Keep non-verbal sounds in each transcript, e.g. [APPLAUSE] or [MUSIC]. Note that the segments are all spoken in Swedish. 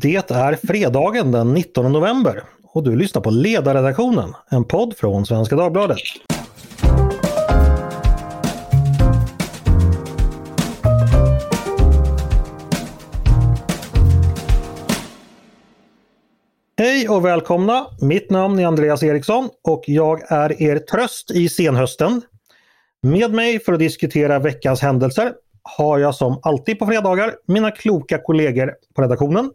Det är fredagen den 19 november och du lyssnar på Ledarredaktionen, en podd från Svenska Dagbladet. Hej och välkomna! Mitt namn är Andreas Eriksson och jag är er tröst i senhösten. Med mig för att diskutera veckans händelser har jag som alltid på fredagar mina kloka kollegor på redaktionen.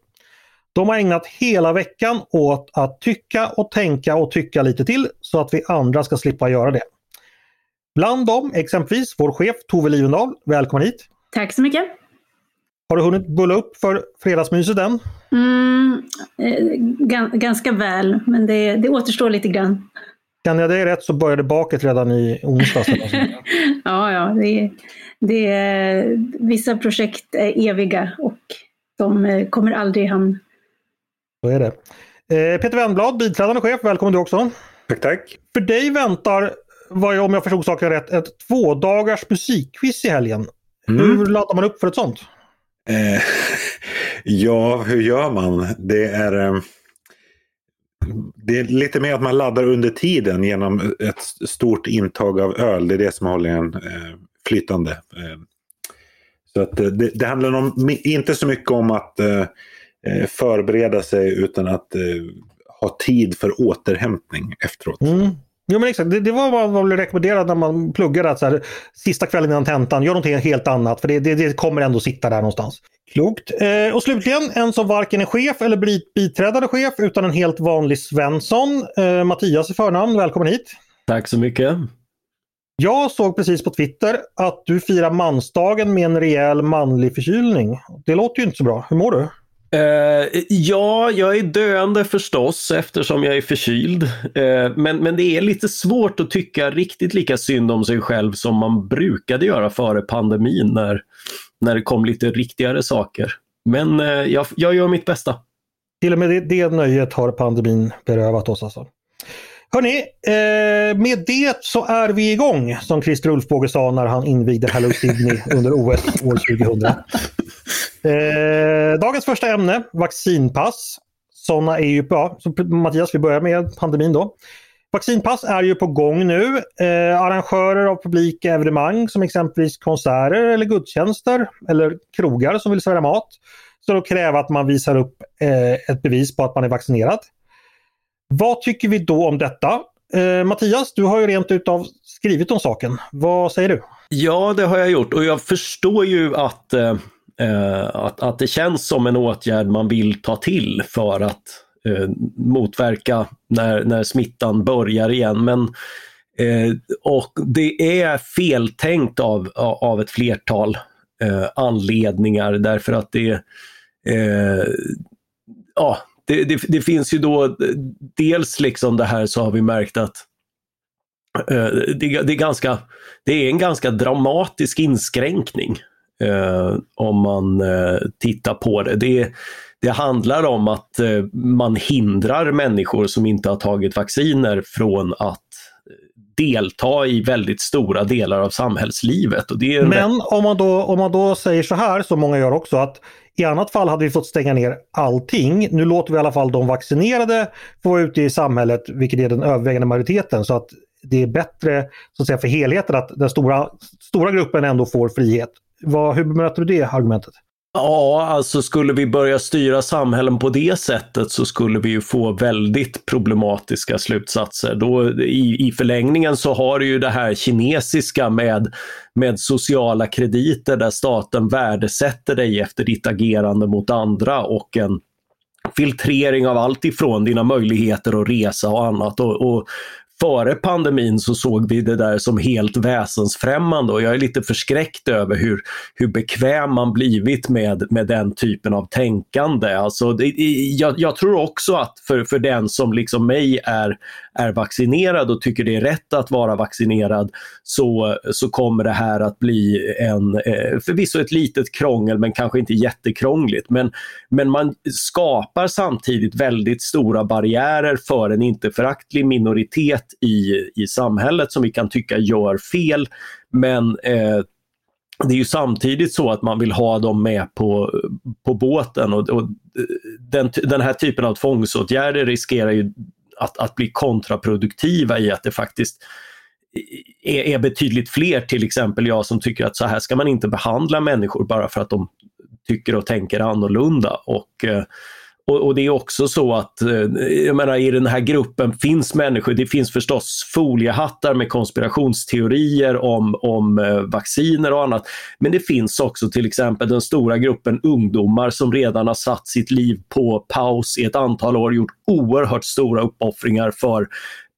De har ägnat hela veckan åt att tycka och tänka och tycka lite till så att vi andra ska slippa göra det. Bland dem exempelvis vår chef Tove Livendal. Välkommen hit! Tack så mycket! Har du hunnit bulla upp för fredagsmyset än? Mm, eh, ganska väl, men det, det återstår lite grann. Kan jag dig rätt så började baket redan i onsdags. [LAUGHS] ja, ja. Det, det, vissa projekt är eviga och de eh, kommer aldrig i hamn. Så är det. Eh, Peter Wennblad, biträdande chef, välkommen du också. Tack, tack. För dig väntar, vad om jag förstod saken rätt, ett tvådagars musikquiz i helgen. Mm. Hur laddar man upp för ett sånt? Eh, [LAUGHS] ja, hur gör man? Det är... Eh det är lite mer att man laddar under tiden genom ett stort intag av öl. Det är det som håller en eh, flytande. Eh, så att eh, det, det, handlar om, inte så mycket om att eh förbereda sig utan att eh, ha tid för återhämtning efteråt. Mm. Jo men exakt, det, det var vad man blev rekommenderad när man pluggade. Att så här, sista kvällen innan tentan, gör någonting helt annat. För det, det, det kommer ändå sitta där någonstans. Klokt. Eh, och slutligen en som varken är chef eller biträdande chef utan en helt vanlig Svensson. Eh, Mattias i förnamn, välkommen hit. Tack så mycket. Jag såg precis på Twitter att du firar mansdagen med en rejäl manlig förkylning. Det låter ju inte så bra. Hur mår du? Uh, ja, jag är döende förstås eftersom jag är förkyld. Uh, men, men det är lite svårt att tycka riktigt lika synd om sig själv som man brukade göra före pandemin när, när det kom lite riktigare saker. Men uh, jag, jag gör mitt bästa. Till och med det, det nöjet har pandemin berövat oss alltså. Hörni, eh, med det så är vi igång som Christer Ulfbåge sa när han invigde Hello Sydney [LAUGHS] under OS år 2000. Eh, dagens första ämne, vaccinpass. Sådana är ju, ja, så Mattias vi börjar med pandemin då. Vaccinpass är ju på gång nu. Eh, arrangörer av publika evenemang som exempelvis konserter eller gudstjänster eller krogar som vill servera mat. Så då kräva att man visar upp eh, ett bevis på att man är vaccinerad. Vad tycker vi då om detta? Eh, Mattias, du har ju rent utav skrivit om saken. Vad säger du? Ja, det har jag gjort och jag förstår ju att eh, eh, att, att det känns som en åtgärd man vill ta till för att eh, motverka när, när smittan börjar igen. Men, eh, och det är feltänkt av, av ett flertal eh, anledningar därför att det, eh, ja, det, det, det, finns ju då dels liksom det här så har vi märkt att eh, det, det, är ganska, det är en ganska dramatisk inskränkning eh, om man eh, tittar på det. det. Det handlar om att eh, man hindrar människor som inte har tagit vacciner från att delta i väldigt stora delar av samhällslivet. Men om man, då, om man då säger så här, som många gör också, att i annat fall hade vi fått stänga ner allting. Nu låter vi i alla fall de vaccinerade få vara ute i samhället, vilket är den övervägande majoriteten. Så att det är bättre så att säga, för helheten att den stora, stora gruppen ändå får frihet. Vad, hur bemöter du det argumentet? Ja, alltså skulle vi börja styra samhällen på det sättet så skulle vi ju få väldigt problematiska slutsatser. Då, i, I förlängningen så har du ju det här kinesiska med, med sociala krediter där staten värdesätter dig efter ditt agerande mot andra och en filtrering av allt ifrån dina möjligheter att resa och annat. Och, och före pandemin så såg vi det där som helt väsensfrämmande och jag är lite förskräckt över hur, hur bekväm man blivit med, med den typen av tänkande. Alltså, det, jag, jag, tror också att för, för den som liksom mig är, är vaccinerad och tycker det är rätt att vara vaccinerad så, så kommer det här att bli en, eh, förvisso ett litet krångel men kanske inte jättekrångligt. Men, men man skapar samtidigt väldigt stora barriärer för en inte föraktlig minoritet i, i samhället som vi kan tycka gör fel. Men eh, det är ju samtidigt så att man vill ha dem med på, på båten och, och den, den här typen av tvångsåtgärder riskerar ju att, att bli kontraproduktiva i att det faktiskt är, är betydligt fler, till exempel jag som tycker att så här ska man inte behandla människor bara för att de tycker och tänker annorlunda. Och, eh, och, och, det är också så att, eh, jag menar i den här gruppen finns människor, det finns förstås foliehattar med konspirationsteorier om, om eh, vacciner och annat. Men det finns också till exempel den stora gruppen ungdomar som redan har satt sitt liv på paus i ett antal år, gjort oerhört stora uppoffringar för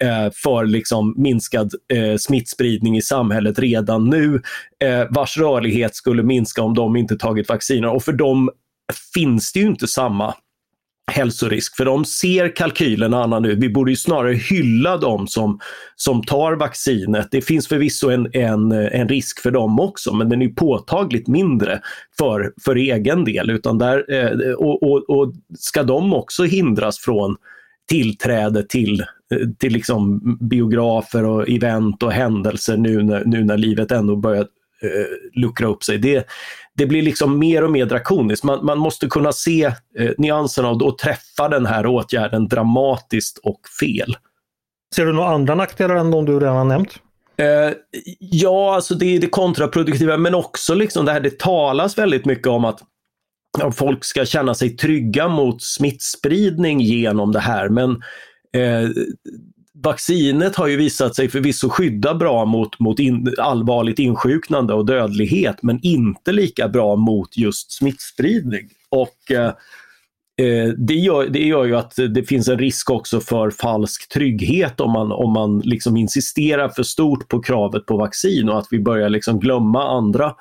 eh, för liksom minskad eh, smittspridning i samhället redan nu, eh, vars rörlighet skulle minska om de inte tagit vacciner. Och för dem finns det ju inte samma hälsorisk. För de ser kalkylerna Anna nu. Vi borde ju snarare hylla dem som, som tar vaccinet. Det finns förvisso en, en, en risk för dem också men den är påtagligt mindre för, för egen del. Utan där, eh, och, och, och ska de också hindras från tillträde till, eh, till liksom biografer och event och händelser nu när, nu när livet ändå börjar eh, luckra upp sig. Det, det blir liksom mer och mer drakoniskt. Man, man måste kunna se eh, nyanserna och, och träffa den här åtgärden dramatiskt och fel. Ser du några andra nackdelar än de du redan nämnt? Eh, ja, alltså det är det kontraproduktiva men också liksom det här det talas väldigt mycket om att om folk ska känna sig trygga mot smittspridning genom det här. Men eh, vaccinet har ju visat sig förvisso skydda bra mot, mot in, allvarligt insjuknande och dödlighet men inte lika bra mot just smittspridning. Och eh, eh, det, gör, det gör ju att det finns en risk också för falsk trygghet om man, om man liksom insisterar för stort på kravet på vaccin och att vi börjar liksom glömma andra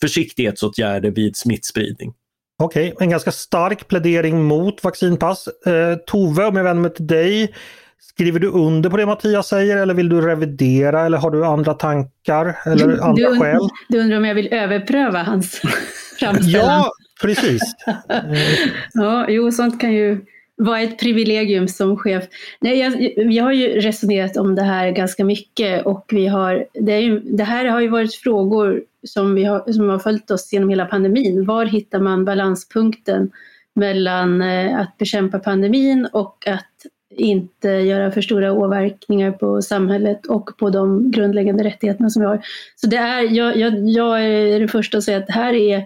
försiktighetsåtgärder vid smittspridning. Okej, okay, en ganska stark plädering mot vaccinpass. Eh, Tove, om jag vänder mig till dig. Skriver du under på det Mattias säger eller vill du revidera eller har du andra tankar eller andra du, skäl? Du undrar om jag vill överpröva hans [LAUGHS] framställan? Ja, precis. [LAUGHS] ja, jo, sånt kan ju vara ett privilegium som chef. Nej, jag, vi har ju resonerat om det här ganska mycket och vi har, det, ju, det här har ju varit frågor som, vi har, som har följt oss genom hela pandemin. Var hittar man balanspunkten mellan eh, att bekämpa pandemin och att inte göra för stora åverkningar på samhället och på de grundläggande rättigheterna som vi har. Så det är, jag, jag, jag är den första att säga att det här är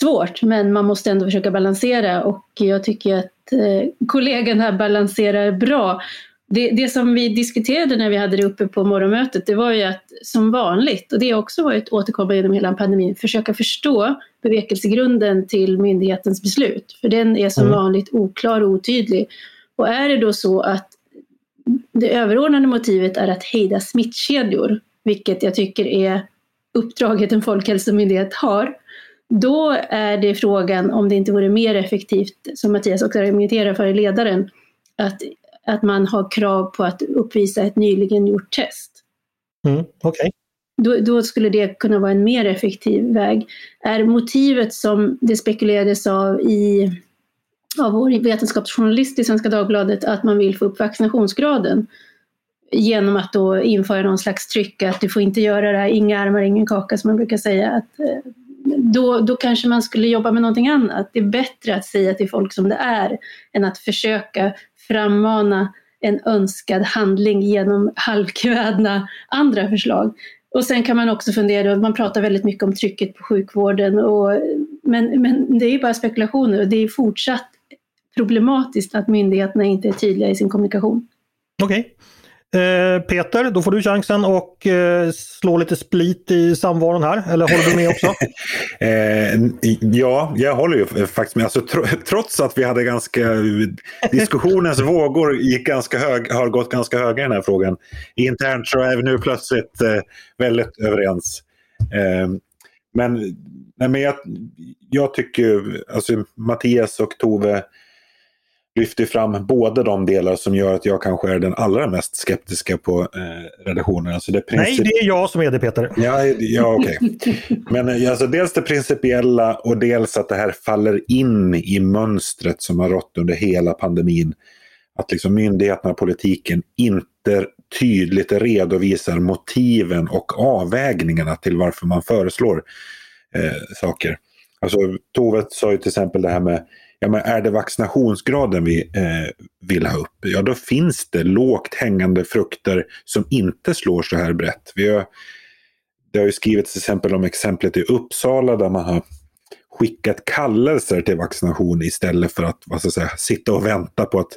svårt, men man måste ändå försöka balansera och jag tycker att eh, kollegan här balanserar bra. Det, det, som vi diskuterade när vi hade det uppe på morgonmötet, det var ju att som vanligt, och det har också varit återkommande genom hela pandemin, försöka förstå bevekelsegrunden till myndighetens beslut. För den är som mm. vanligt oklar och otydlig. Och är det då så att det överordnade motivet är att hejda smittkedjor, vilket jag tycker är uppdraget en folkhälsomyndighet har, då är det frågan om det inte vore mer effektivt, som Mattias också argumenterar för i ledaren, att, att man har krav på att uppvisa ett nyligen gjort test. Mm, okay. Då, då, skulle det kunna vara en mer effektiv väg. Är motivet som det spekulerades av i av vår vetenskapsjournalist i Svenska Dagbladet att man vill få upp vaccinationsgraden genom att då införa någon slags tryck att du får inte göra det här, inga armar, ingen kaka som man brukar säga. Att, eh, då, då kanske man skulle jobba med någonting annat. Det är bättre att säga till folk som det är än att försöka frammana en önskad handling genom halvkvädna andra förslag. Och sen kan man också fundera, man pratar väldigt mycket om trycket på sjukvården, och, men, men det är ju bara spekulationer och det är fortsatt problematiskt att myndigheterna inte är tydliga i sin kommunikation. Okej. Okay. Eh, Peter, då får du chansen och eh, slå lite split i samvaron här. Eller håller du med också? [LAUGHS] eh, ja, jag håller ju faktiskt med. Alltså, tr trots att vi hade ganska... Diskussionens [LAUGHS] vågor gick ganska hög, har gått ganska höga i den här frågan. Internt så är vi nu plötsligt väldigt överens. Men, nej, men jag, jag tycker, alltså Mattias och Tove lyfter fram båda de delar som gör att jag kanske är den allra mest skeptiska på eh, redaktionen. Alltså det Nej, det är jag som är det Peter. Ja, ja okej. Okay. [LAUGHS] Men eh, alltså, dels det principiella och dels att det här faller in i mönstret som har rått under hela pandemin. Att liksom myndigheterna och politiken inte tydligt redovisar motiven och avvägningarna till varför man föreslår eh, saker. Alltså Tove sa ju till exempel det här med ja, men är det vaccinationsgraden vi eh, vill ha upp? Ja, då finns det lågt hängande frukter som inte slår så här brett. Vi har, det har ju skrivits till exempel om exemplet i Uppsala där man har skickat kallelser till vaccination istället för att vad ska jag säga, sitta och vänta på att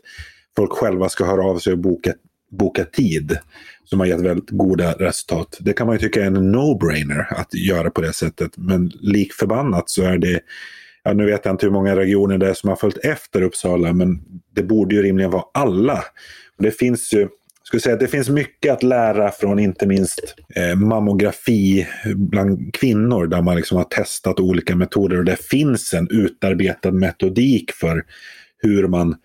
folk själva ska höra av sig och boka, boka tid. Som har gett väldigt goda resultat. Det kan man ju tycka är en no-brainer att göra på det sättet. Men lik förbannat så är det ja, nu vet jag inte hur många regioner det är som har följt efter Uppsala, men det borde ju rimligen vara alla. Och det finns ju skulle säga att det finns mycket att lära från inte minst eh, mammografi bland kvinnor där man liksom har testat olika metoder och det finns en utarbetad metodik för hur man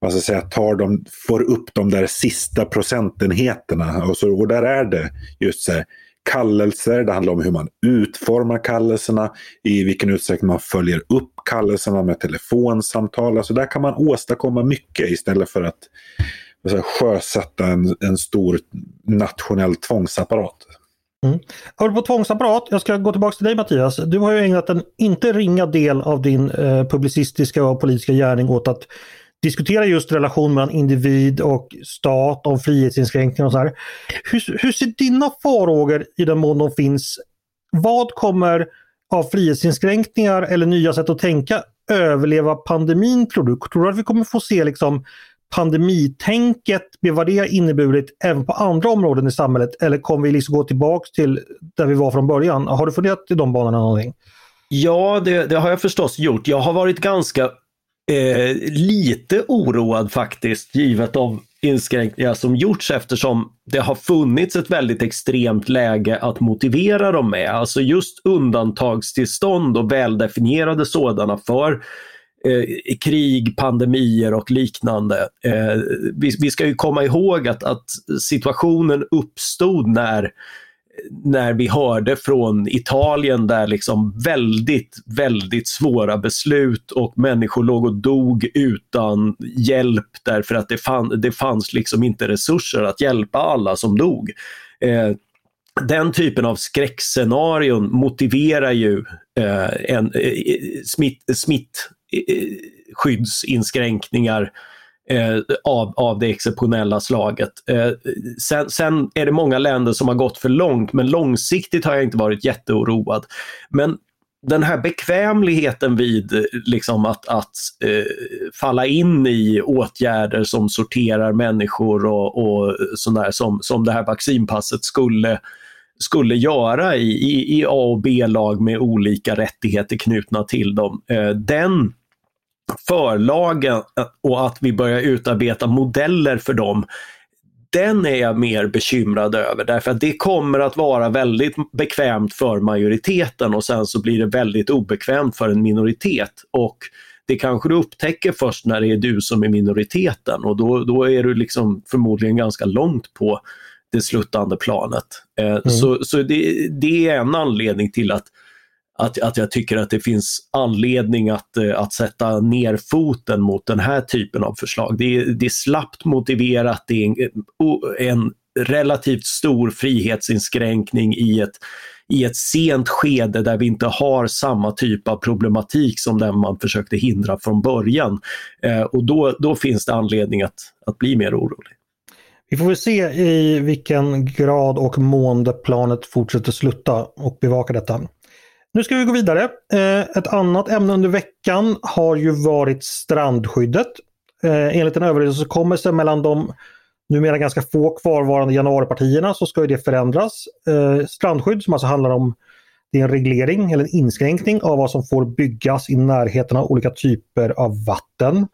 vad ska jag säga, tar de, får upp de där sista procentenheterna. Och, så, och där är det just så här, kallelser, det handlar om hur man utformar kallelserna, i vilken utsträckning man följer upp kallelserna med telefonsamtal. Alltså där kan man åstadkomma mycket istället för att alltså, sjösätta en, en stor nationell tvångsapparat. Mm. Apropå tvångsapparat, jag ska gå tillbaka till dig Mattias. Du har ju ägnat en inte ringa del av din eh, publicistiska och politiska gärning åt att diskutera just relationen mellan individ och stat, om frihetsinskränkningar och så här. Hur, hur ser dina farhågor, i den mån de finns, vad kommer av frihetsinskränkningar eller nya sätt att tänka överleva pandemin tror du? Tror du att vi kommer få se liksom pandemitänket med vad det har inneburit även på andra områden i samhället? Eller kommer vi liksom gå tillbaks till där vi var från början? Har du funderat i de banorna någonting? Ja, det, det, har jag förstås gjort. Jag har varit ganska eh, lite oroad faktiskt, givet de inskränkningar som gjorts eftersom det har funnits ett väldigt extremt läge att motivera dem med. Alltså just undantagstillstånd och väldefinierade sådana för eh, krig, pandemier och liknande. Eh, vi, vi, ska ju komma ihåg att, att situationen uppstod när när vi hörde från Italien där liksom väldigt, väldigt svåra beslut och människor låg och dog utan hjälp därför att det, fann, det fanns liksom inte resurser att hjälpa alla som dog. Eh, den typen av skräckscenarion motiverar ju eh, en, eh, smitt, smittskyddsinskränkningar eh, eh, av, av det exceptionella slaget. Eh, sen, sen, är det många länder som har gått för långt, men långsiktigt har jag inte varit jätteoroad. Men den här bekvämligheten vid eh, liksom att, att eh, falla in i åtgärder som sorterar människor och, och sådär som, som det här vaccinpasset skulle skulle göra i, i, i A och B-lag med olika rättigheter knutna till dem. Eh, den förlagen och att vi börjar utarbeta modeller för dem, den är jag mer bekymrad över därför att det kommer att vara väldigt bekvämt för majoriteten och sen så blir det väldigt obekvämt för en minoritet. Och det kanske du upptäcker först när det är du som är minoriteten och då, då är du liksom förmodligen ganska långt på det sluttande planet. Eh, mm. Så, så det, det, är en anledning till att att, att jag tycker att det finns anledning att, eh, att sätta ner foten mot den här typen av förslag. Det är, det är slappt motiverat, det är en, en relativt stor frihetsinskränkning i ett, i ett sent skede där vi inte har samma typ av problematik som den man försökte hindra från början. Eh, och då, då finns det anledning att, att bli mer orolig. Vi får väl se i vilken grad och mån planet fortsätter slutta och bevaka detta. Nu ska vi gå vidare. Eh, ett annat ämne under veckan har ju varit strandskyddet. Eh, enligt en överenskommelse mellan de numera ganska få kvarvarande januaripartierna så ska det förändras. Eh, strandskydd som alltså handlar om det är en reglering eller en inskränkning av vad som får byggas i närheten av olika typer av vatten.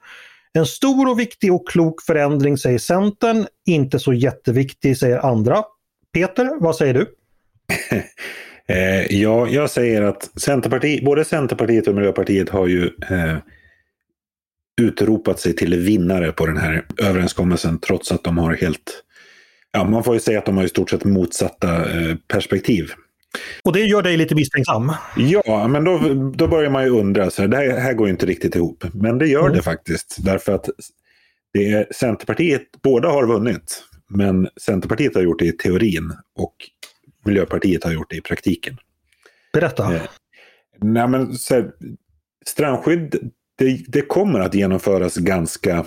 En stor och viktig och klok förändring säger Centern, inte så jätteviktig säger andra. Peter, vad säger du? [LAUGHS] Eh, ja, jag säger att Centerpartiet, både Centerpartiet och Miljöpartiet har ju eh, utropat sig till vinnare på den här överenskommelsen trots att de har helt... Ja, man får ju säga att de har i stort sett motsatta eh, perspektiv. Och det gör dig lite misstänksam? Ja, men då, då börjar man ju undra. Så det här, här går ju inte riktigt ihop. Men det gör mm. det faktiskt. Därför att det är Centerpartiet, båda har vunnit. Men Centerpartiet har gjort det i teorin och Miljöpartiet har gjort det i praktiken. Berätta. Eh, nej men, så här, strandskydd, det, det, kommer att genomföras ganska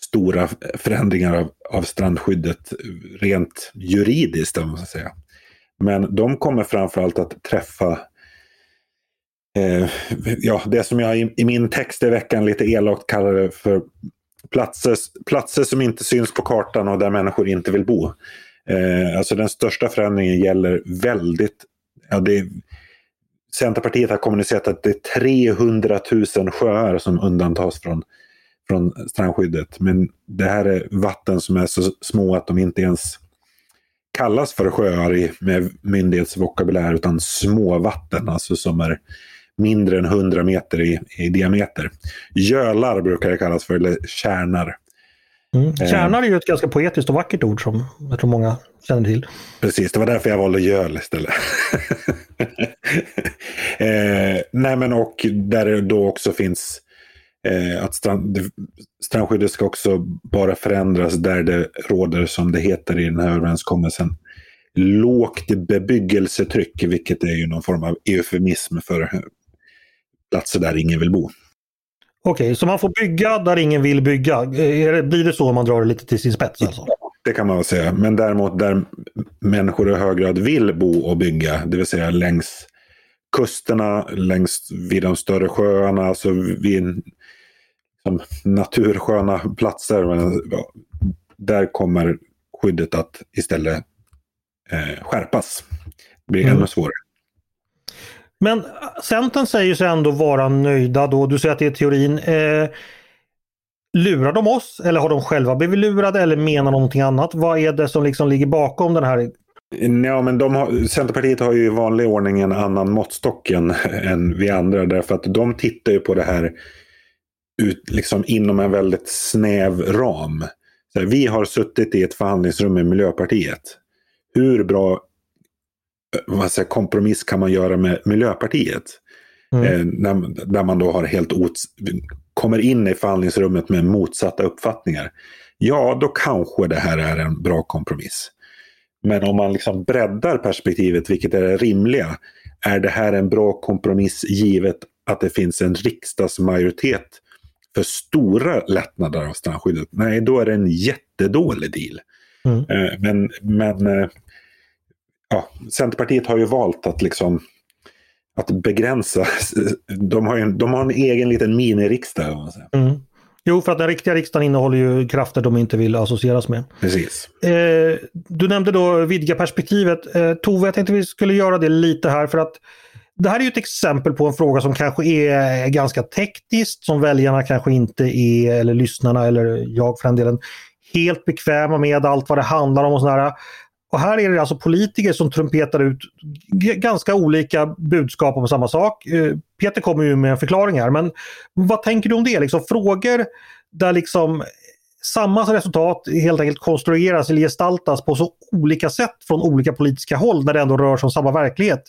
stora förändringar av, av strandskyddet rent juridiskt, man ska säga. Men de kommer framförallt att träffa eh, ja, det som jag i, i, min text i veckan lite elakt kallade för platser, platser som inte syns på kartan och där människor inte vill bo. Eh, alltså den största förändringen gäller väldigt, ja, det, Centerpartiet har kommunicerat att det är 300 000 sjöar som undantas från, från strandskyddet. Men det här är vatten som är så små att de inte ens kallas för sjöar i, med myndighetsvokabulär utan småvatten, alltså som är mindre än 100 meter i, i diameter. Gölar brukar det kallas för, eller kärnar. Mm. Kärnar är ju ett ganska poetiskt och vackert ord som jag tror många känner till. Precis, det var därför jag valde göl istället. [LAUGHS] eh, nej men och där det då också finns eh, att strand, strandskyddet ska också bara förändras där det råder, som det heter i den här överenskommelsen, lågt bebyggelsetryck, vilket är ju någon form av eufemism för platser där ingen vill bo. Okej, okay, så man får bygga där ingen vill bygga. Eh, blir det så om man drar det lite till sin spets? Alltså? Det kan man väl säga. Men däremot där människor i hög grad vill bo och bygga, det vill säga längs kusterna, längs vid de större sjöarna, alltså vid natursköna platser. Där kommer skyddet att istället eh, skärpas. Det blir mm. ännu svårare. Men äh, Centern säger sig ändå vara nöjda då. Du säger att det är teorin. Eh, lurar de oss eller har de själva blivit lurade eller menar någonting annat? Vad är det som liksom ligger bakom den här Ja, men de har, Centerpartiet har ju i vanlig ordning en annan måttstock än, än vi andra. Därför att de tittar ju på det här ut, liksom inom en väldigt snäv ram. Så här, vi har suttit i ett förhandlingsrum med Miljöpartiet. Hur bra vad säger, kompromiss kan man göra med Miljöpartiet? Mm. Eh, när, där man då har helt kommer in i förhandlingsrummet med motsatta uppfattningar. Ja, då kanske det här är en bra kompromiss. Men om man liksom breddar perspektivet, vilket är det rimliga, är det här en bra kompromiss givet att det finns en riksdagsmajoritet för stora lättnader av strandskyddet? Nej, då är det en jättedålig deal. Mm. Eh, men, men eh, ja, Centerpartiet har ju valt att liksom att begränsa. [LAUGHS] De har, en, de har en egen liten miniriksdag. Mm. Jo, för att den riktiga riksdagen innehåller ju krafter de inte vill associeras med. Precis. Eh, du nämnde då vidga perspektivet. Eh, Tove, jag tänkte vi skulle göra det lite här för att det här är ju ett exempel på en fråga som kanske är ganska tekniskt, som väljarna kanske inte är, eller lyssnarna eller jag för den delen, helt bekväma med allt vad det handlar om och sådär. Och här är det alltså politiker som trumpetar ut ganska olika budskap om samma sak. Eh, Peter kommer ju med en förklaring här, men vad tänker du om det? Liksom frågor där liksom samma resultat helt enkelt konstrueras eller gestaltas på så olika sätt från olika politiska håll när det ändå rör sig om samma verklighet.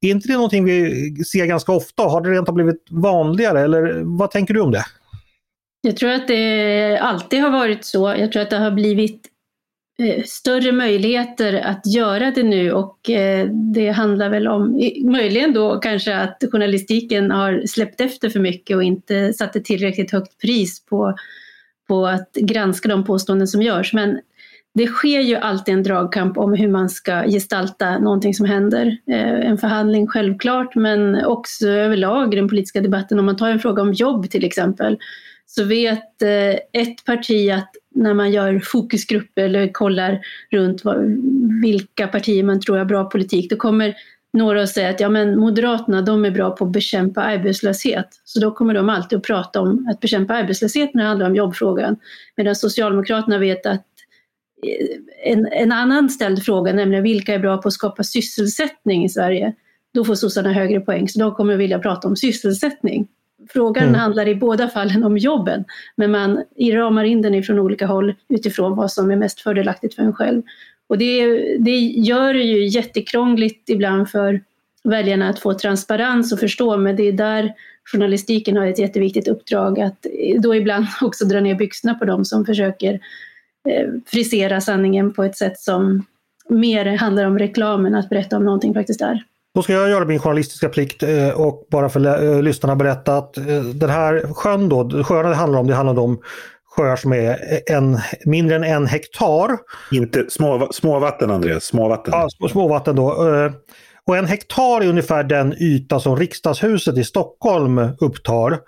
Är inte det någonting vi ser ganska ofta? Har det rent av blivit vanligare eller vad tänker du om det? Jag tror att det alltid har varit så. Jag tror att det har blivit Eh, större möjligheter att göra det nu och eh, det handlar väl om, möjligen då kanske att journalistiken har släppt efter för mycket och inte satt ett tillräckligt högt pris på, på att granska de påståenden som görs. Men det sker ju alltid en dragkamp om hur man ska gestalta någonting som händer. Eh, en förhandling självklart, men också överlag i den politiska debatten. Om man tar en fråga om jobb till exempel, så vet ett parti att när man gör fokusgrupper eller kollar runt vad, vilka partier man tror har bra politik, då kommer några att säga att ja, men Moderaterna de är bra på att bekämpa arbetslöshet. Så då kommer de alltid att prata om att bekämpa arbetslöshet när det handlar om jobbfrågan. Medan Socialdemokraterna vet att eh, en, en annan ställd fråga, nämligen vilka är bra på att skapa sysselsättning i Sverige, då får sossarna högre poäng. Så de kommer att vilja prata om sysselsättning. Frågan mm. handlar i båda fallen om jobben, men man ramar in den ifrån olika håll utifrån vad som är mest fördelaktigt för en själv. Och det, det gör det ju jättekrångligt ibland för väljarna att få transparens och förstå, men det är där journalistiken har ett jätteviktigt uppdrag att då ibland [LAUGHS] också dra ner byxorna på dem som försöker eh, frisera sanningen på ett sätt som mer handlar om reklamen, att berätta om någonting faktiskt är. Då ska jag göra min journalistiska plikt eh, och bara för eh, lyssnarna berätta att eh, den här sjön då, sjöarna det handlar om, det handlar om sjöar som är en, mindre än en hektar. Inte små, småvatten Andreas, småvatten. Ja, småvatten då. Och en hektar är ungefär den yta som riksdagshuset i Stockholm upptar.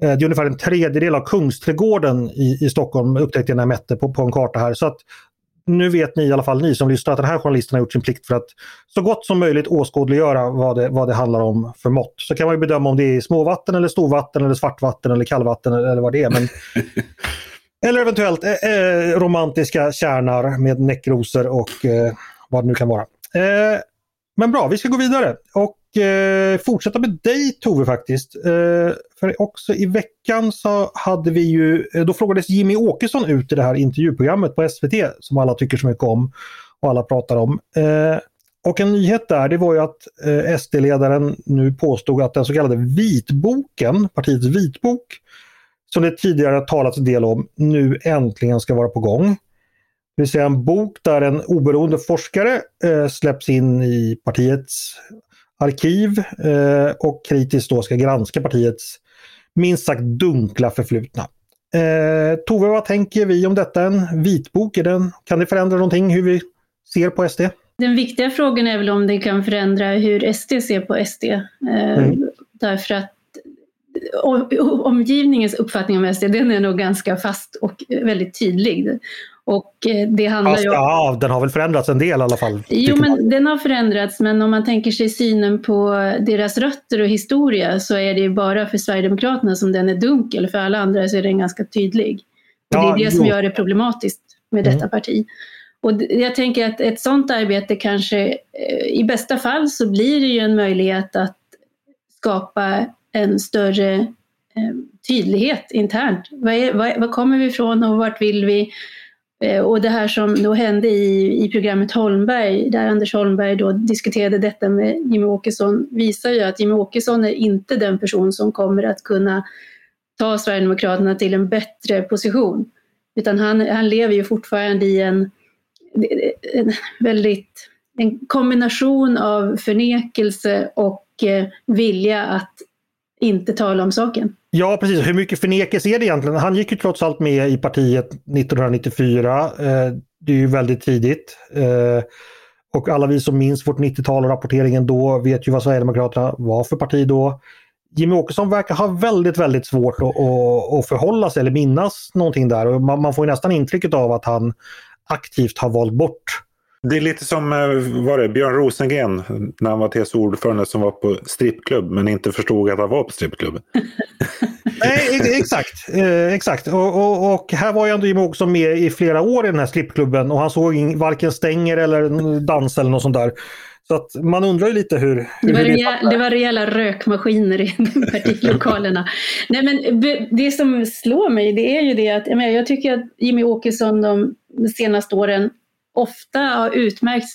Det är ungefär en tredjedel av Kungsträdgården i, i Stockholm upptäckte jag när jag mätte på, på en karta här. Så att nu vet ni i alla fall, ni som lyssnar, att den här journalisten har gjort sin plikt för att så gott som möjligt åskådliggöra vad det, vad det handlar om för mått. Så kan man ju bedöma om det är småvatten eller storvatten eller svartvatten eller kallvatten eller vad det är. Men... [LAUGHS] eller eventuellt eh, eh, romantiska kärnar med näckrosor och eh, vad det nu kan vara. Eh, men bra, vi ska gå vidare och eh, fortsätta med dig Tove faktiskt. Eh, för också i veckan så hade vi ju, eh, då frågades Jimmy Åkesson ut i det här intervjuprogrammet på SVT som alla tycker så mycket om och alla pratar om. Eh, och en nyhet där det var ju att eh, SD-ledaren nu påstod att den så kallade vitboken, partiets vitbok, som det tidigare talats en del om, nu äntligen ska vara på gång. Det vill säga en bok där en oberoende forskare eh, släpps in i partiets arkiv eh, och kritiskt då ska granska partiets minst sagt dunkla förflutna. Eh, Tove, vad tänker vi om detta? En vitbok, är den, kan det förändra någonting hur vi ser på SD? Den viktiga frågan är väl om det kan förändra hur SD ser på SD. Eh, mm. Därför att omgivningens uppfattning om SD den är nog ganska fast och väldigt tydlig. Och eh, det handlar Fast, ju om... Ja, den har väl förändrats en del i alla fall. Jo, men man. den har förändrats, men om man tänker sig synen på deras rötter och historia så är det ju bara för Sverigedemokraterna som den är dunkel, för alla andra så är den ganska tydlig. Och ja, det är det jo. som gör det problematiskt med mm. detta parti. Och jag tänker att ett sådant arbete kanske, eh, i bästa fall så blir det ju en möjlighet att skapa en större eh, tydlighet internt. Var, är, var, var kommer vi ifrån och vart vill vi? Eh, och det här som då hände i, i programmet Holmberg, där Anders Holmberg då diskuterade detta med Jimmy Åkesson, visar ju att Jimmy Åkesson är inte den person som kommer att kunna ta Sverigedemokraterna till en bättre position. Utan han, han lever ju fortfarande i en, en väldigt en kombination av förnekelse och eh, vilja att inte tala om saken. Ja, precis. Hur mycket förnekelse är det egentligen? Han gick ju trots allt med i partiet 1994. Eh, det är ju väldigt tidigt. Eh, och alla vi som minns vårt 90-tal och rapporteringen då vet ju vad Sverigedemokraterna var för parti då. Jimmy Åkesson verkar ha väldigt, väldigt svårt att, att, att förhålla sig eller minnas någonting där. Och man, man får nästan intrycket av att han aktivt har valt bort det är lite som eh, var det, Björn Rosengren när han var TCO ordförande som var på strippklubb men inte förstod att han var på strippklubb. [LAUGHS] Nej, exakt. Eh, exakt. Och, och, och, här var ju ändå Åkesson med i flera år i den här strippklubben och han såg in, varken stänger eller dans eller något sånt där. Så att man undrar ju lite hur... Det var, hur rejäl, det var rejäla rökmaskiner i [LAUGHS] partilokalerna. Nej, men det som slår mig det är ju det att jag tycker att Jimmy Åkesson de senaste åren ofta har utmärkt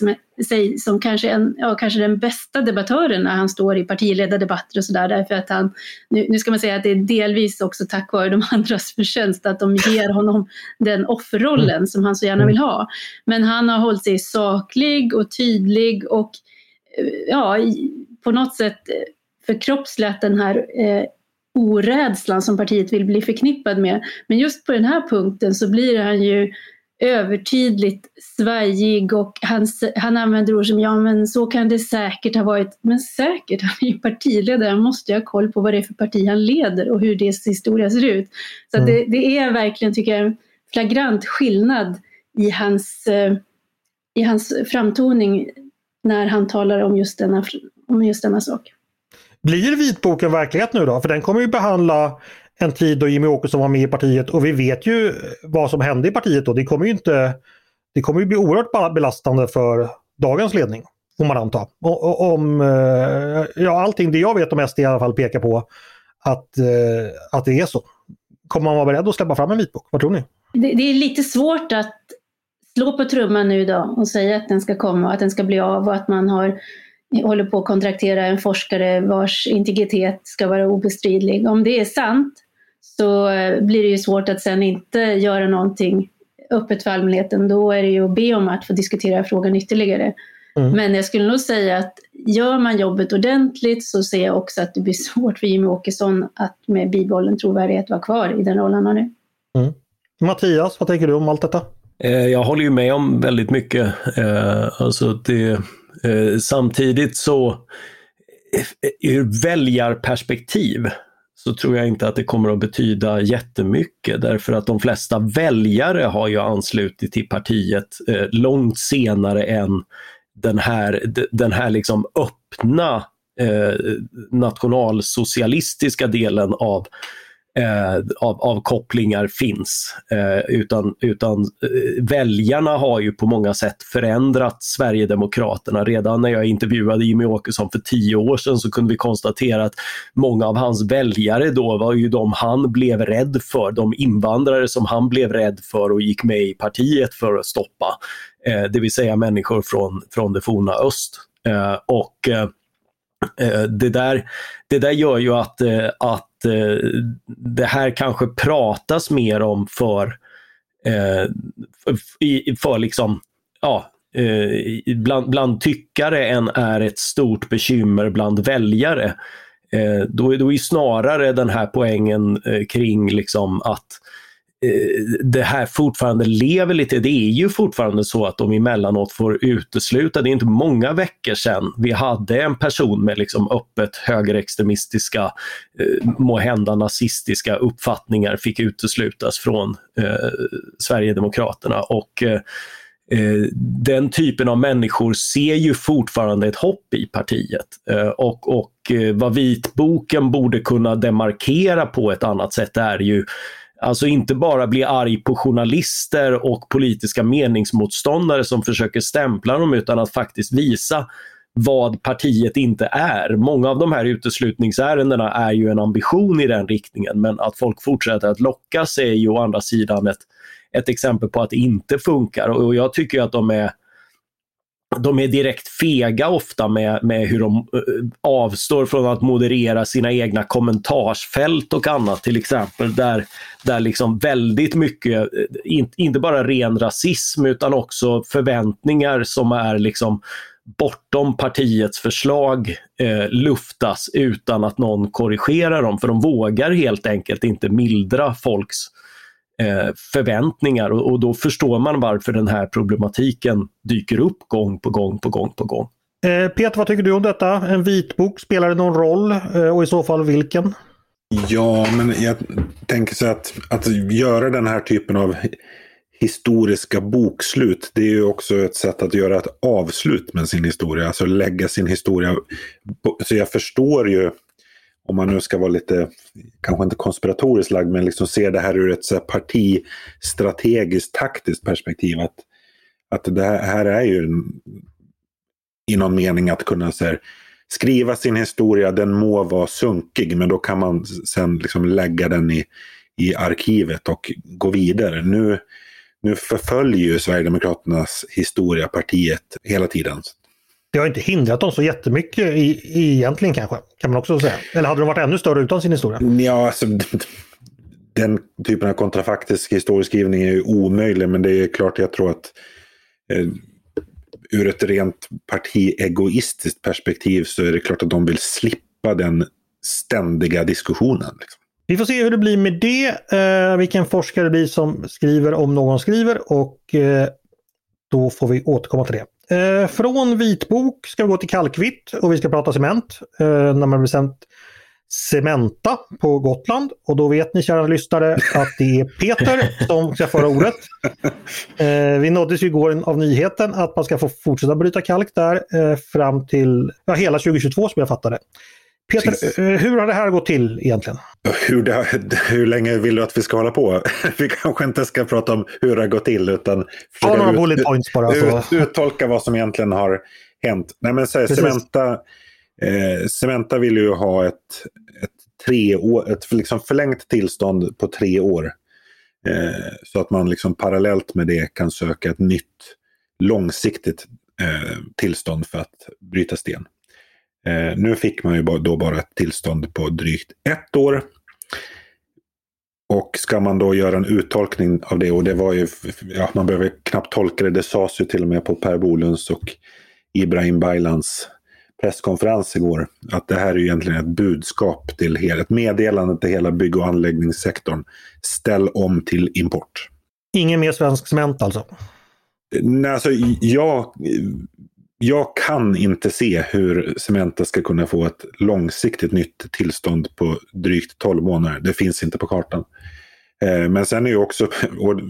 sig som kanske, en, ja, kanske den bästa debattören när han står i partiledardebatter och sådär. Därför att han, nu, nu, ska man säga att det är delvis också tack vare de [LAUGHS] andras förtjänst att de ger honom den offerrollen som han så gärna vill ha. Men han har hållit sig saklig och tydlig och eh, ja, på något sätt eh, förkroppsligat den här eh, orädslan som partiet vill bli förknippad med. Men just på den här punkten så blir han ju övertydligt svajig och han, han använder ord som ja men så kan det säkert ha varit. Men säkert, han är ju partiledare, han måste ju ha koll på vad det är för parti han leder och hur dess historia ser ut. Så mm. det, det, är verkligen, tycker jag, en flagrant skillnad i hans, eh, i hans framtoning när han talar om just denna, om just denna sak. Blir vitboken verklighet nu då? För den kommer ju behandla en tid då Jimmy Åkesson var med i partiet och vi vet ju vad som hände i partiet då. Det kommer ju inte det kommer ju bli oerhört belastande för dagens ledning, får man anta. Och, och, om, eh, ja, allting det jag vet om SD i alla fall pekar på att, eh, att det är så. Kommer man vara beredd att släppa fram en vitbok? Vad tror ni? Det, det är lite svårt att slå på trumman nu då och säga att den ska komma, att den ska bli av och att man har håller på att kontraktera en forskare vars integritet ska vara obestridlig. Om det är sant så eh, blir det ju svårt att sen inte göra någonting öppet för allmänheten, då är det ju att be om att få diskutera frågan ytterligare. Mm. Men jag skulle nog säga att gör man jobbet ordentligt så ser jag också att det blir [LAUGHS] svårt för Jimmy Åkesson att med bibehållen trovärdighet vara kvar i den roll han har nu. Mm. Mattias, vad tänker du om allt detta? Eh, jag håller ju med om väldigt mycket. Eh, alltså det, Eh, samtidigt så eh, ur väljarperspektiv så tror jag inte att det kommer att betyda jättemycket därför att de flesta väljare har ju anslutit till partiet eh, långt senare än den här, den här liksom öppna eh, nationalsocialistiska delen av eh, av, av kopplingar finns. Eh, utan utan eh, väljarna har ju på många sätt förändrat Sverigedemokraterna. Redan när jag intervjuade Jimmy Åkesson för tio år sedan så kunde vi konstatera att många av hans väljare då var ju de han blev rädd för, de invandrare som han blev rädd för och gick med i partiet för att stoppa. Eh, det vill säga människor från, från det forna öst. Eh, och eh, eh det där, det där gör ju att, eh, att Eh, det här kanske pratas mer om för, eh, för liksom, ja, eh, bland, bland tyckare än är ett stort bekymmer bland väljare. Då, då är snarare den här poängen kring liksom att Eh, Eh, det här fortfarande lever lite. Det är ju fortfarande så att de emellanåt får utesluta. Det är inte många veckor sedan vi hade en person med liksom öppet högerextremistiska, eh, måhända nazistiska uppfattningar fick uteslutas från eh, Sverigedemokraterna. Och eh, eh, den typen av människor ser ju fortfarande ett hopp i partiet. Eh, och, och vad vitboken borde kunna demarkera på ett annat sätt är ju Alltså inte bara bli arg på journalister och politiska meningsmotståndare som försöker stämpla dem utan att faktiskt visa vad partiet inte är. Många av de här uteslutningsärendena är ju en ambition i den riktningen men att folk fortsätter att lockas är ju å andra sidan ett, ett exempel på att det inte funkar och jag tycker att de är de är direkt fega ofta med, med hur de eh, avstår från att moderera sina egna kommentarsfält och annat till exempel. Där, där liksom väldigt mycket, eh, in, inte bara ren rasism utan också förväntningar som är liksom bortom partiets förslag eh, luftas utan att någon korrigerar dem. För de vågar helt enkelt inte mildra folks Eh, förväntningar och, och, då förstår man varför den här problematiken dyker upp gång på gång på gång på gång. Eh, Peter, vad tycker du om detta? En vitbok, spelar det någon roll eh, och i så fall vilken? Ja, men jag tänker så att, att göra den här typen av historiska bokslut, det är ju också ett sätt att göra ett avslut med sin historia, alltså lägga sin historia. Så jag förstår ju om man nu ska vara lite, kanske inte konspiratoriskt lagd, men liksom se det här ur ett så här, partistrategiskt taktiskt perspektiv. Att, att det här är ju en, i någon mening att kunna så här, skriva sin historia, den må vara sunkig, men då kan man sen liksom lägga den i, i arkivet och gå vidare. Nu, nu förföljer ju Sverigedemokraternas historia partiet hela tiden det har inte hindrat dem så jättemycket i, egentligen kanske, kan man också säga. Eller hade de varit ännu större utan sin historia? Ja, alltså, den typen av kontrafaktisk historieskrivning är ju omöjlig, men det är klart jag tror att eh, ur ett rent partiegoistiskt perspektiv så är det klart att de vill slippa den ständiga diskussionen. Liksom. Vi får se hur det blir med det, eh, vilken forskare det blir som skriver om någon skriver och eh, då får vi återkomma till det. Eh, från vitbok ska vi gå till kalkvitt och vi ska prata cement. Eh, när man bestämt Cementa på Gotland. Och då vet ni kära lyssnare att det är Peter [LAUGHS] som ska föra ordet. Eh, vi nåddes ju igår av nyheten att man ska få fortsätta bryta kalk där eh, fram till ja, hela 2022 som jag fattade. Peter, Precis. Eh, hur har det här gått till egentligen? Hur, det, [LAUGHS] hur länge vill du att vi ska hålla på? [LAUGHS] Vi kanske inte ska prata om hur det har gått till utan Ta några ut, bullet points bara. Ut, uttolka vad som egentligen har hänt. Nej, men så Cementa, eh, Cementa vill ju ha ett, ett, tre år, ett liksom förlängt tillstånd på tre år. Eh, så att man liksom parallellt med det kan söka ett nytt långsiktigt eh, tillstånd för att bryta sten. Eh, nu fick man ju då bara ett tillstånd på drygt ett år. och ska man då göra en uttolkning av det, och det var ju, ja, man behöver knappt tolka det, det sades ju till och med på Per Bolunds och Ibrahim Baylans presskonferens igår, att det här är egentligen ett budskap till hela, ett meddelande till hela bygg och anläggningssektorn. Ställ om till import. Ingen mer svensk cement alltså? Nej, alltså jag, jag kan inte se hur Cementa ska kunna få ett långsiktigt nytt tillstånd på drygt 12 månader. Det finns inte på kartan. Eh, men sen är ju också, [LAUGHS] och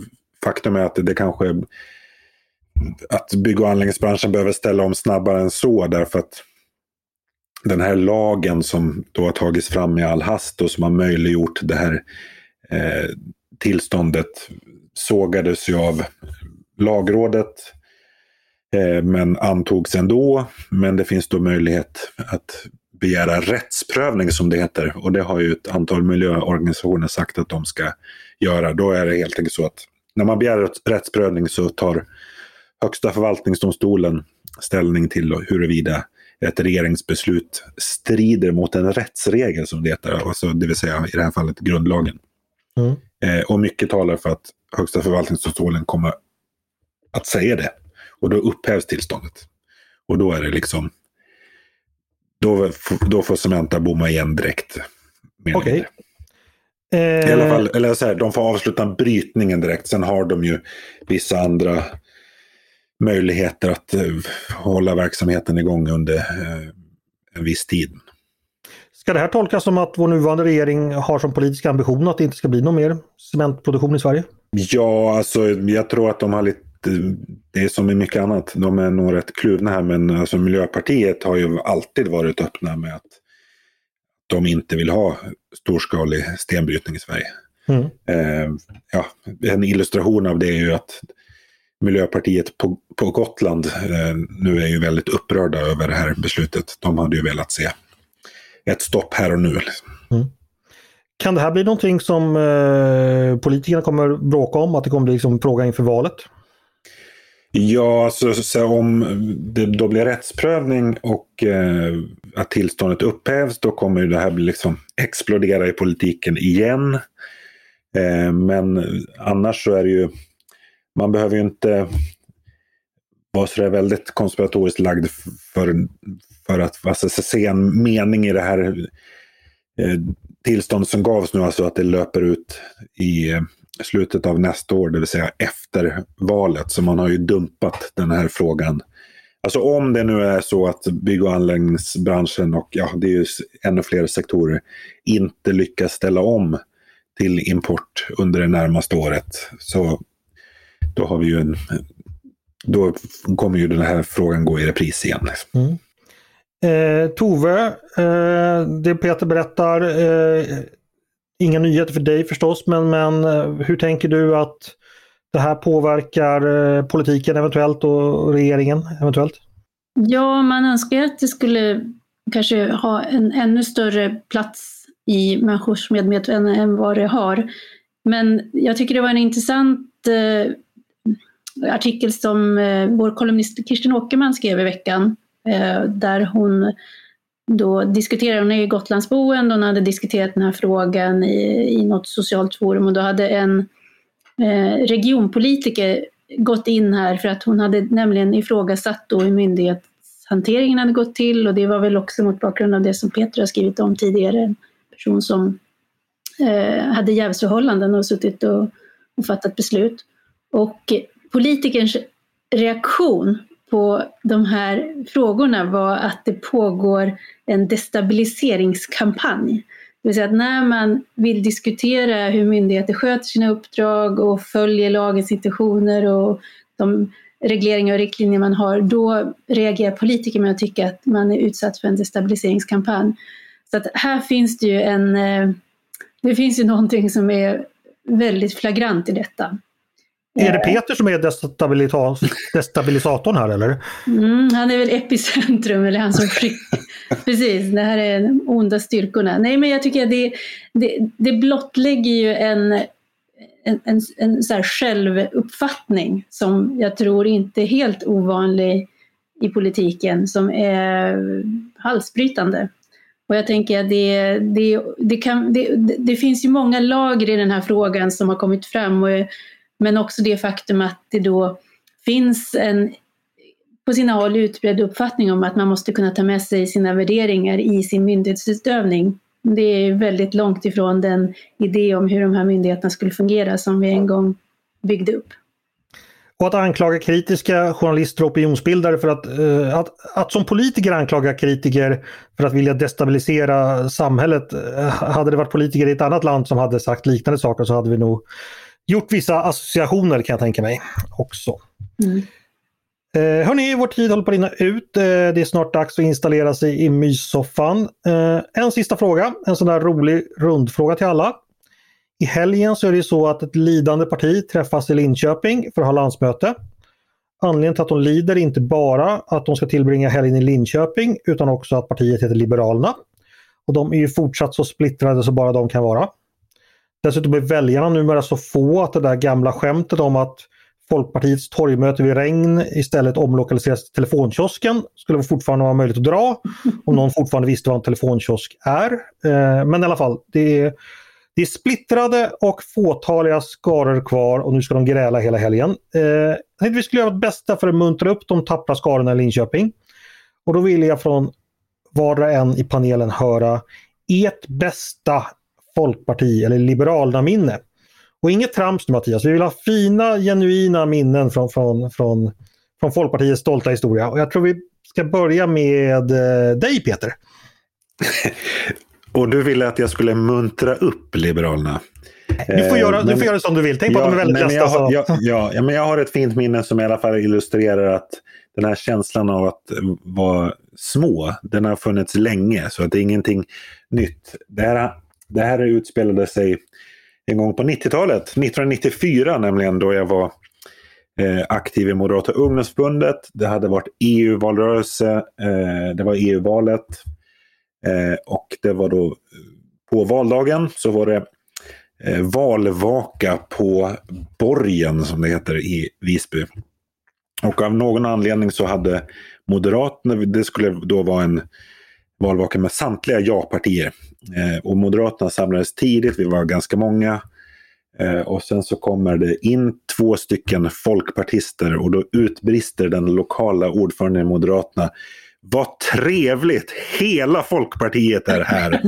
faktum är att det kanske att bygg och anläggningsbranschen behöver ställa om snabbare än så därför att den här lagen som då har tagits fram i all hast och som har möjliggjort det här eh, tillståndet sågades ju av lagrådet eh, men antogs ändå. Men det finns då möjlighet att begära rättsprövning som det heter. Och det har ju ett antal miljöorganisationer sagt att de ska göra. Då är det helt enkelt så att när man begär rättsprövning så tar Högsta förvaltningsdomstolen ställning till huruvida ett regeringsbeslut strider mot en rättsregel som det heter, alltså, det vill säga i det här fallet grundlagen. Mm. Eh, och mycket talar för att Högsta förvaltningsdomstolen kommer att säga det. Och då upphävs tillståndet. Och då är det liksom, då, då får Cementa bomma igen direkt. Okej. Okay. I alla fall, eller så här, de får avsluta brytningen direkt. Sen har de ju vissa andra möjligheter att uh, hålla verksamheten igång under uh, en viss tid. Ska det här tolkas som att vår nuvarande regering har som politisk ambition att det inte ska bli någon mer cementproduktion i Sverige? Ja, alltså jag tror att de har lite det är som i mycket annat, de är nog rätt kluvna här, men alltså Miljöpartiet har ju alltid varit öppna med att de inte vill ha storskalig stenbrytning i Sverige. Mm. Eh, ja, en illustration av det är ju att Miljöpartiet på, på Gotland eh, nu är ju väldigt upprörda över det här beslutet. De hade ju velat se ett stopp här och nu. Mm. Kan det här bli någonting som eh, politikerna kommer bråka om? Att det kommer bli liksom fråga inför valet? Ja, alltså, så om det då blir rättsprövning och eh, att tillståndet upphävs, då kommer det här liksom explodera i politiken igen. Eh, men annars så är det ju, man behöver ju inte vara så väldigt konspiratoriskt lagd för, för att alltså, se en mening i det här eh, tillstånd som gavs nu, alltså att det löper ut i eh, slutet av nästa år, det vill säga efter valet. Så man har ju dumpat den här frågan. Alltså om det nu är så att bygg och anläggningsbranschen och ja, det är ju ännu fler sektorer inte lyckas ställa om till import under det närmaste året. Så då har vi ju en då kommer ju den här frågan gå i repris igen. Mm. Eh, Tove, eh, det Peter berättar, eh, inga nyheter för dig förstås, men, men eh, hur tänker du att det här påverkar eh, politiken eventuellt och regeringen eventuellt? Ja, man önskar att det skulle kanske ha en ännu större plats i människors medvetande än vad det har. Men jag tycker det var en intressant eh, artikel som eh, vår kolumnist Kirsten Åkerman skrev i veckan eh, där hon då diskuterade, hon är ju Gotlandsboende, hon hade diskuterat den här frågan i, i något socialt forum och då hade en eh, regionpolitiker gått in här för att hon hade nämligen ifrågasatt då hur myndighetshanteringen hade gått till och det var väl också mot bakgrund av det som Peter har skrivit om tidigare, en person som eh, hade jävsförhållanden och suttit och, och fattat beslut. Och politikerns reaktion på de här frågorna var att det pågår en destabiliseringskampanj. Det vill säga att när man vill diskutera hur myndigheter sköter sina uppdrag och följer lagens intentioner och de regleringar och riktlinjer man har, då reagerar politiker med att tycka att man är utsatt för en destabiliseringskampanj. Så att här finns det ju en, eh, det finns ju någonting som är väldigt flagrant i detta. Är det Peter som är destabilisatorn här eller? Mm, han är väl epicentrum, eller han som [LAUGHS] Precis, det här är de onda styrkorna. Nej men jag tycker att det, det, det blottlägger ju en, en, en, en så självuppfattning som jag tror inte är helt ovanlig i politiken, som är halsbrytande. Och jag tänker att det, det, det, kan, det, det finns ju många lager i den här frågan som har kommit fram. Och, men också det faktum att det då finns en på sina håll utbredd uppfattning om att man måste kunna ta med sig sina värderingar i sin myndighetsutövning. Det är väldigt långt ifrån den idé om hur de här myndigheterna skulle fungera som vi en gång byggde upp. Och att anklaga kritiska journalister och opinionsbildare för att, eh, att, att som politiker anklaga kritiker för att vilja destabilisera samhället. Eh, hade det varit politiker i ett annat land som hade sagt liknande saker så hade vi nog gjort vissa associationer kan jag tänka mig också. Mm. Eh, hörni, vår tid håller på att rinna ut. Eh, det är snart dags att installera sig i myssoffan. Eh, en sista fråga, en sån där rolig rundfråga till alla. I helgen så är det så att ett lidande parti träffas i Linköping för att ha landsmöte. Anledningen till att de lider är inte bara att de ska tillbringa helgen i Linköping utan också att partiet heter Liberalerna. Och de är ju fortsatt så splittrade så bara de kan vara. Dessutom är väljarna numera så få att det där gamla skämtet om att Folkpartiets torgmöte vid regn istället omlokaliseras till telefonkiosken. Skulle fortfarande vara möjligt att dra om någon fortfarande visste vad en telefonkiosk är. Eh, men i alla fall, det är, det är splittrade och fåtaliga skaror kvar och nu ska de gräla hela helgen. Eh, jag tänkte vi skulle göra vårt bästa för att muntra upp de tappra skarorna i Linköping. Och då vill jag från var och en i panelen höra ert bästa folkparti eller liberalerna minne och inget trams nu Mattias, vi vill ha fina genuina minnen från, från, från, från Folkpartiets stolta historia. Och jag tror vi ska börja med eh, dig Peter. [LAUGHS] Och du ville att jag skulle muntra upp Liberalerna? Du får göra, men, du får göra som du vill. Tänk på ja, att de är väldigt ledsna. Jag, ja, ja, men jag har ett fint minne som i alla fall illustrerar att den här känslan av att vara små, den har funnits länge. Så att det är ingenting nytt. Det här, det här utspelade sig en gång på 90-talet, 1994 nämligen, då jag var eh, aktiv i Moderata ungdomsförbundet. Det hade varit EU-valrörelse, eh, det var EU-valet eh, och det var då eh, på valdagen så var det eh, valvaka på Borgen som det heter i Visby. Och av någon anledning så hade Moderaterna, det skulle då vara en valvaka med samtliga ja-partier. Eh, och Moderaterna samlades tidigt, vi var ganska många. Eh, och sen så kommer det in två stycken folkpartister och då utbrister den lokala ordföranden i Moderaterna vad trevligt! Hela Folkpartiet är här.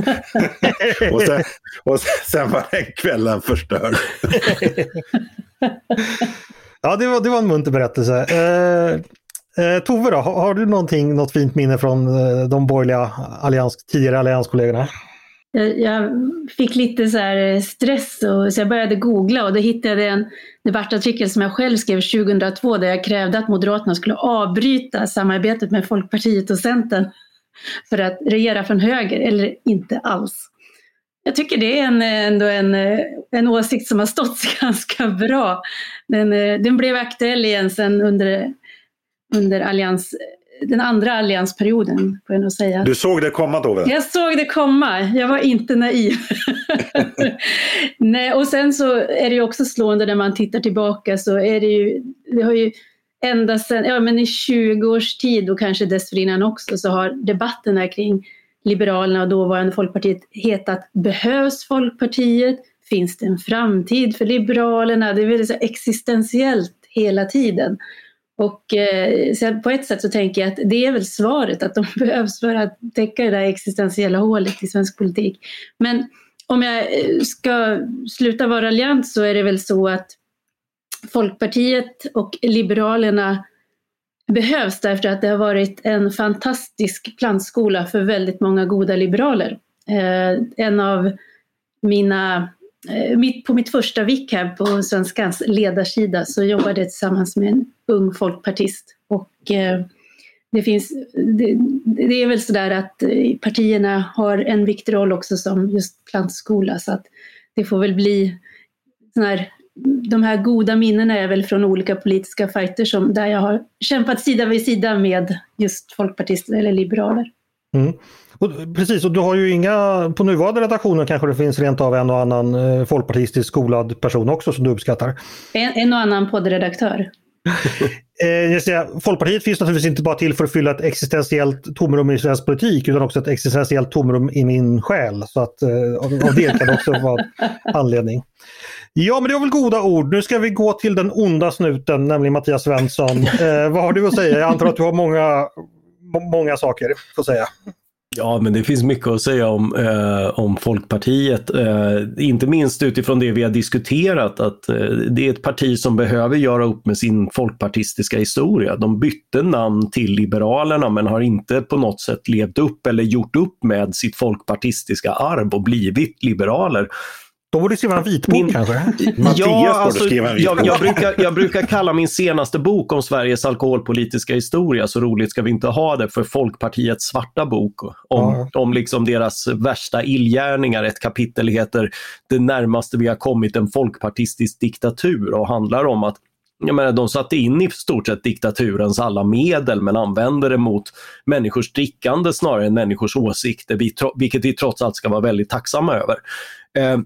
[LAUGHS] och, sen, och sen var den kvällen förstörd. ja, det var, det var en munter berättelse. Eh, Eh, Tove då, har, har, du någonting, något fint minne från eh, de borgerliga allians, tidigare allianskollegorna? Jag, fick lite så eh, stress och, så jag började googla och då hittade jag en debattartikel som jag själv skrev 2002 där jag krävde att Moderaterna skulle avbryta samarbetet med Folkpartiet och Centern [LAUGHS] för att regera från höger, eller inte alls. Jag tycker det är en, eh, ändå en, eh, en åsikt som har stått sig [LAUGHS] ganska bra. Den, den blev aktuell igen sen under under allians, den andra alliansperioden. Får jag nog säga. Du såg det komma Tove? Jag såg det komma, jag var inte naiv. [LAUGHS] Nej, och sen så är det ju också slående när man tittar tillbaka så är det ju, det har ju ända sedan, ja men i 20 års tid och kanske dessförinnan också så har debatterna kring Liberalerna och dåvarande Folkpartiet hetat Behövs Folkpartiet? Finns det en framtid för Liberalerna? Det är väldigt så existentiellt hela tiden. Och eh, så på ett sätt så tänker jag att det är väl svaret, att de [LAUGHS] behövs för att täcka det där existentiella hålet i svensk politik. Men om jag eh, ska sluta vara raljant så är det väl så att Folkpartiet och Liberalerna behövs därför att det har varit en fantastisk plantskola för väldigt många goda liberaler. Eh, en av mina Eh, mitt, på mitt första vik, här på Svenskans ledarsida så jobbade jag tillsammans med en ung folkpartist. Och eh, det, finns, det, det är väl sådär att eh, partierna har en viktig roll också som just plantskola så att det får väl bli här, de här goda minnena är väl från olika politiska fighter som, där jag har kämpat sida vid sida med just folkpartister eller liberaler. Mm. Och, precis, och du har ju inga, på nuvarande redaktioner kanske det finns rent av en och annan eh, folkpartistisk skolad person också som du uppskattar? En, en och annan poddredaktör. [LAUGHS] Eh, säga, Folkpartiet finns naturligtvis inte bara till för att fylla ett existentiellt tomrum i svensk politik utan också ett existentiellt tomrum i min själ. Så att eh, av det kan det också vara anledning. Ja, men det var väl goda ord. Nu ska vi gå till den onda snuten, nämligen Mattias Svensson. Eh, vad har du att säga? Jag antar att du har många, många saker att säga. Ja, men det finns mycket att säga om, eh, om Folkpartiet. Eh, inte minst utifrån det vi har diskuterat, att eh, det är ett parti som behöver göra upp med sin folkpartistiska historia. De bytte namn till Liberalerna men har inte på något sätt levt upp eller gjort upp med sitt folkpartistiska arv och blivit liberaler. De borde skriva en vitbok min, kanske? Mattias ja, alltså, skriva en vitbok. Jag, jag, brukar, jag brukar kalla min senaste bok om Sveriges alkoholpolitiska historia, så roligt ska vi inte ha det, för Folkpartiets svarta bok. Om, ja. om liksom deras värsta illgärningar. Ett kapitel heter Det närmaste vi har kommit en folkpartistisk diktatur och handlar om att jag menar, de satte in i stort sett diktaturens alla medel men använde det mot människors drickande snarare än människors åsikter, vilket vi trots allt ska vara väldigt tacksamma över. Eh,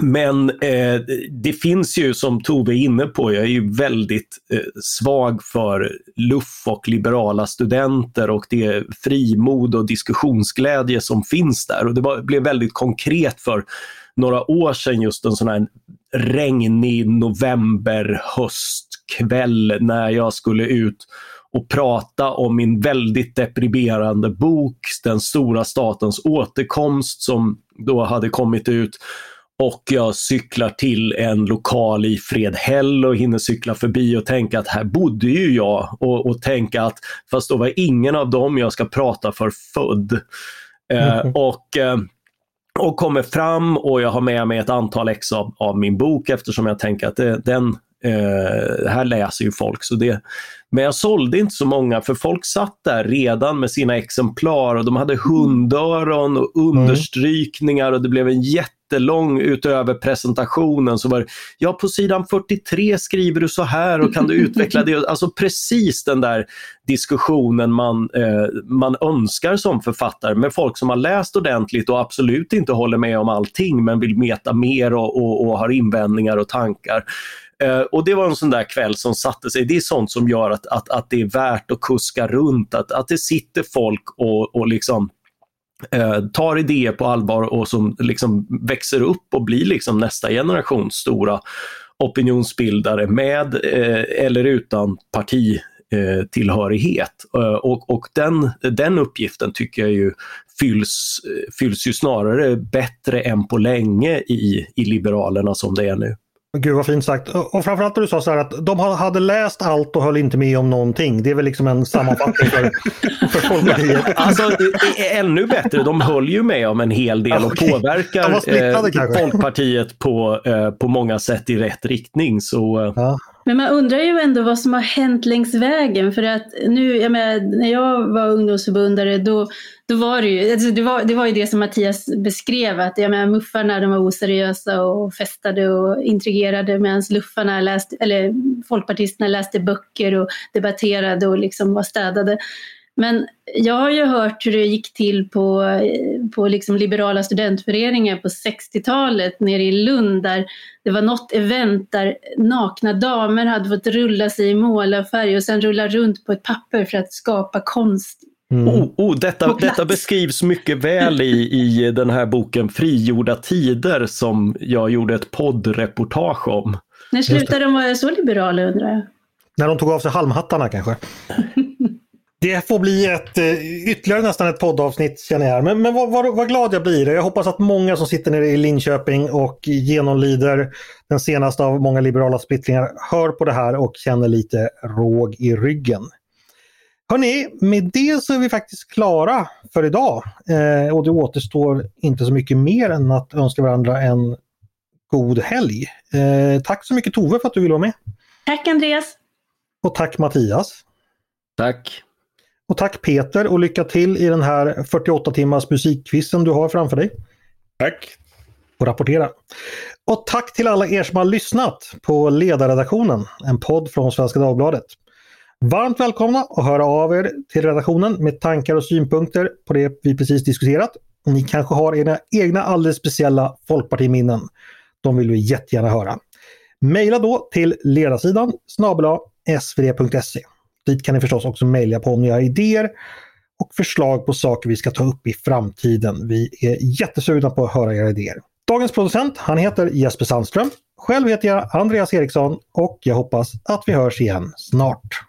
men eh, det finns ju, som Tove är inne på, jag är ju väldigt eh, svag för luff och liberala studenter och det frimod och diskussionsglädje som finns där. Och det var, blev väldigt konkret för några år sedan, just en sån här regnig novemberhöstkväll när jag skulle ut och prata om min väldigt deprimerande bok Den stora statens återkomst som då hade kommit ut och jag cyklar till en lokal i Fredhäll och hinner cykla förbi och tänka att här bodde ju jag och, och tänka att fast då var ingen av dem jag ska prata för född. Eh, mm. [LAUGHS] och, eh, och kommer fram och jag har med mig ett antal ex av, av min bok eftersom jag tänker att det, den eh, här läser ju folk. Så det, men jag sålde inte så många för folk satt där redan med sina exemplar och de hade hundöron och understrykningar och det blev en jätte jättelång utöver presentationen så var det, ja på sidan 43 skriver du så här och kan du utveckla det? [LAUGHS] Alltså precis den där diskussionen man, eh, man önskar som författare med folk som har läst ordentligt och absolut inte håller med om allting men vill meta mer och, och, och har invändningar och tankar. Uh, och det var en sån där kväll som satte sig. Det är sånt som gör att, att, att det är värt att kuska runt, att, att det sitter folk och, och liksom eh, Eh, tar idéer på allvar och som liksom växer upp och blir liksom nästa generations stora opinionsbildare med eh, eller utan partitillhörighet. tillhörighet. och, och den, den uppgiften tycker jag ju fylls, fylls ju snarare bättre än på länge i, i Liberalerna som det är nu. Gud vad fint sagt. Och framförallt när du sa så här att de hade läst allt och höll inte med om någonting. Det är väl liksom en sammanfattning för, [LAUGHS] för Folkpartiet. Alltså det är ännu bättre, de höll ju med om en hel del och [LAUGHS] okay. påverkar eh, Folkpartiet på, eh, på många sätt i rätt riktning. Så, eh. ja. Men man undrar ju ändå vad som har hänt längs vägen. För att nu, jag menar, när jag var ungdomsförbundare då, då var det ju, alltså det, var, det var ju det som Mattias beskrev, att jag menar, muffarna de var oseriösa och festade och intrigerade medan luffarna läste, eller folkpartisterna läste böcker och debatterade och liksom var städade. Men jag har ju hört hur det gick till på, på liksom liberala studentföreningar på 60-talet nere i Lund där det var något event där nakna damer hade fått rulla sig i målarfärg och sen rulla runt på ett papper för att skapa konst Mm. Oh, oh, detta, detta beskrivs mycket väl i, i den här boken Frigjorda tider som jag gjorde ett poddreportage om. När slutade de vara så liberala undrar jag? När de tog av sig halmhattarna kanske? [LAUGHS] Det får bli ett, eh, ytterligare nästan ett poddavsnitt känner jag. Men, men vad, vad, vad, glad jag blir. Jag hoppas att många som sitter nere i Linköping och genomlider den senaste av många liberala splittringar hör på det här och känner lite råg i ryggen. Hörni, med det så är vi faktiskt klara för idag. Eh, och det återstår inte så mycket mer än att önska varandra en god helg. Eh, tack så mycket Tove för att du ville vara med. Tack Andreas. Och tack Mattias. Tack. Och tack Peter och lycka till i den här 48 timmars musikquizen du har framför dig. Tack. Och rapportera. Och tack till alla er som har lyssnat på Ledarredaktionen, en podd från Svenska Dagbladet. Varmt välkomna att höra av er till redaktionen med tankar och synpunkter på det vi precis diskuterat. Ni kanske har era egna alldeles speciella folkpartiminnen. De vill vi jättegärna höra. Maila då till ledarsidan snabel svd.se. Dit kan ni förstås också mejla på om ni har idéer och förslag på saker vi ska ta upp i framtiden. Vi är jättesugna på att höra era idéer. Dagens producent, han heter Jesper Sandström. Själv heter jag Andreas Eriksson och jag hoppas att vi hörs igen snart.